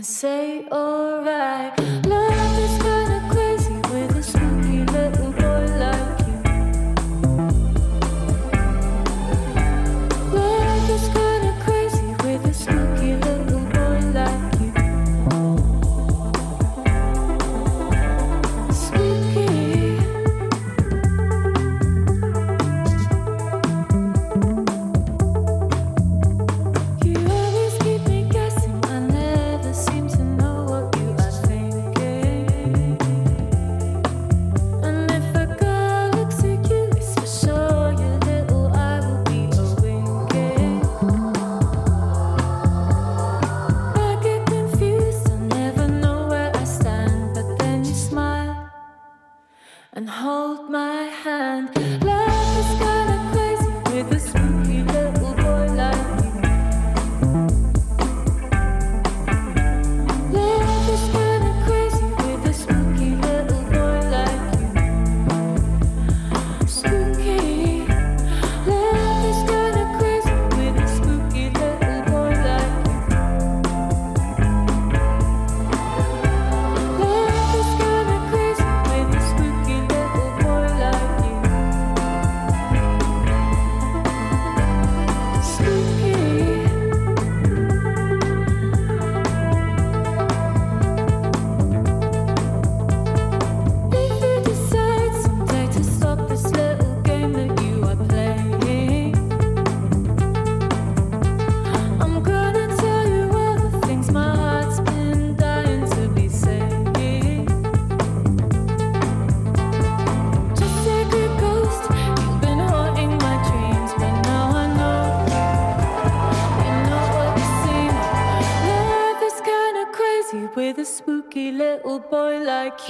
I say alright.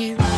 Like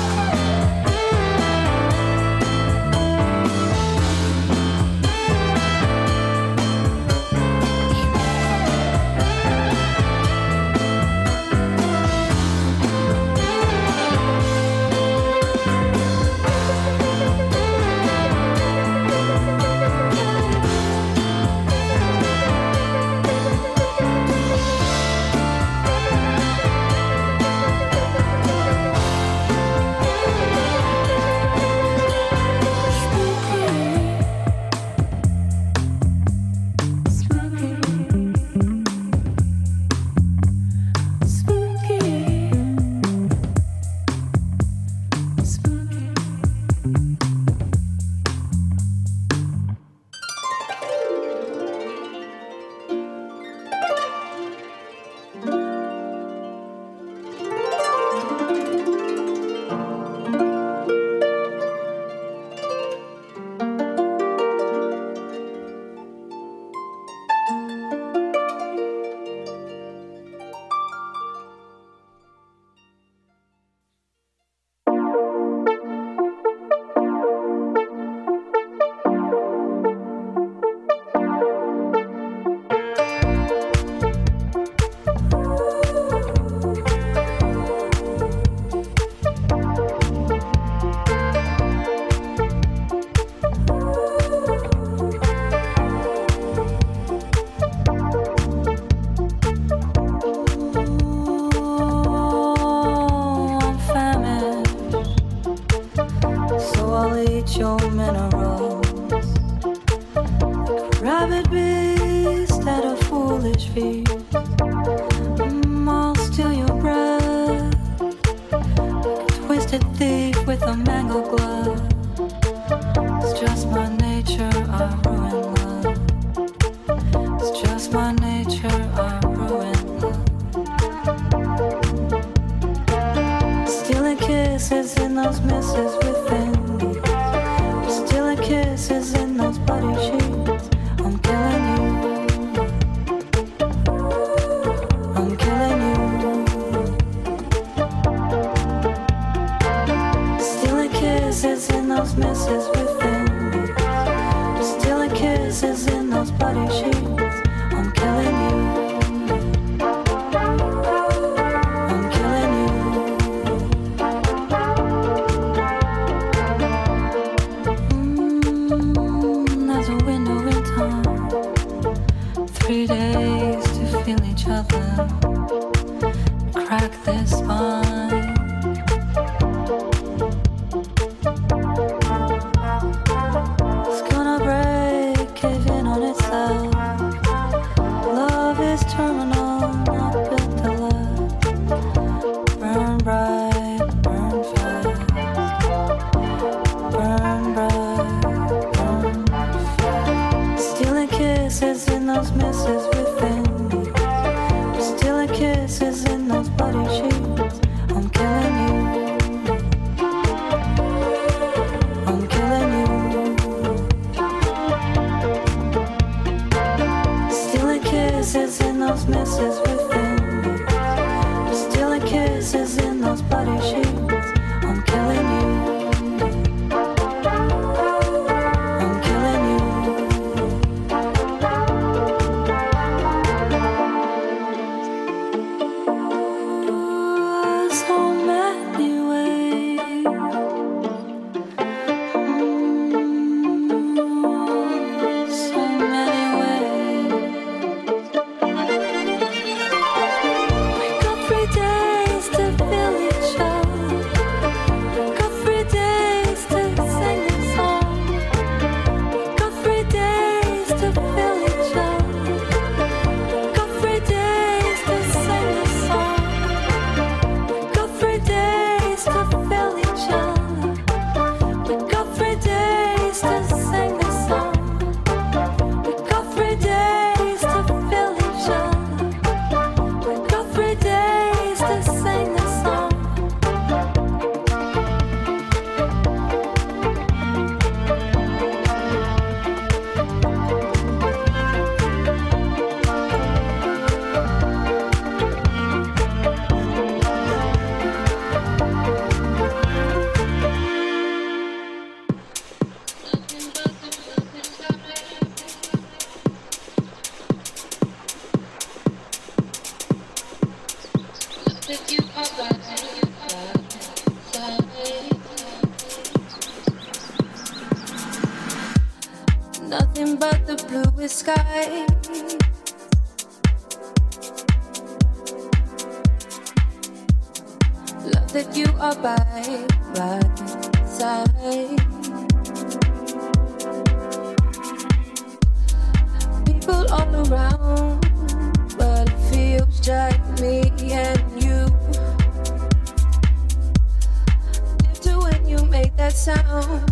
three days to feel each other. Crack this that you are by my side. People all around, but it feels just me and you. To when you make that sound.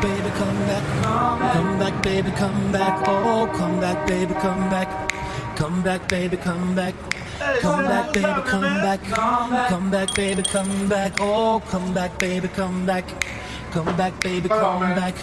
Baby, come back. Come back, baby, come back. Oh come back baby come back Come back baby come back Come back baby come back Come back, baby, come back. Oh, come back, baby, come back. Come back, baby, come back.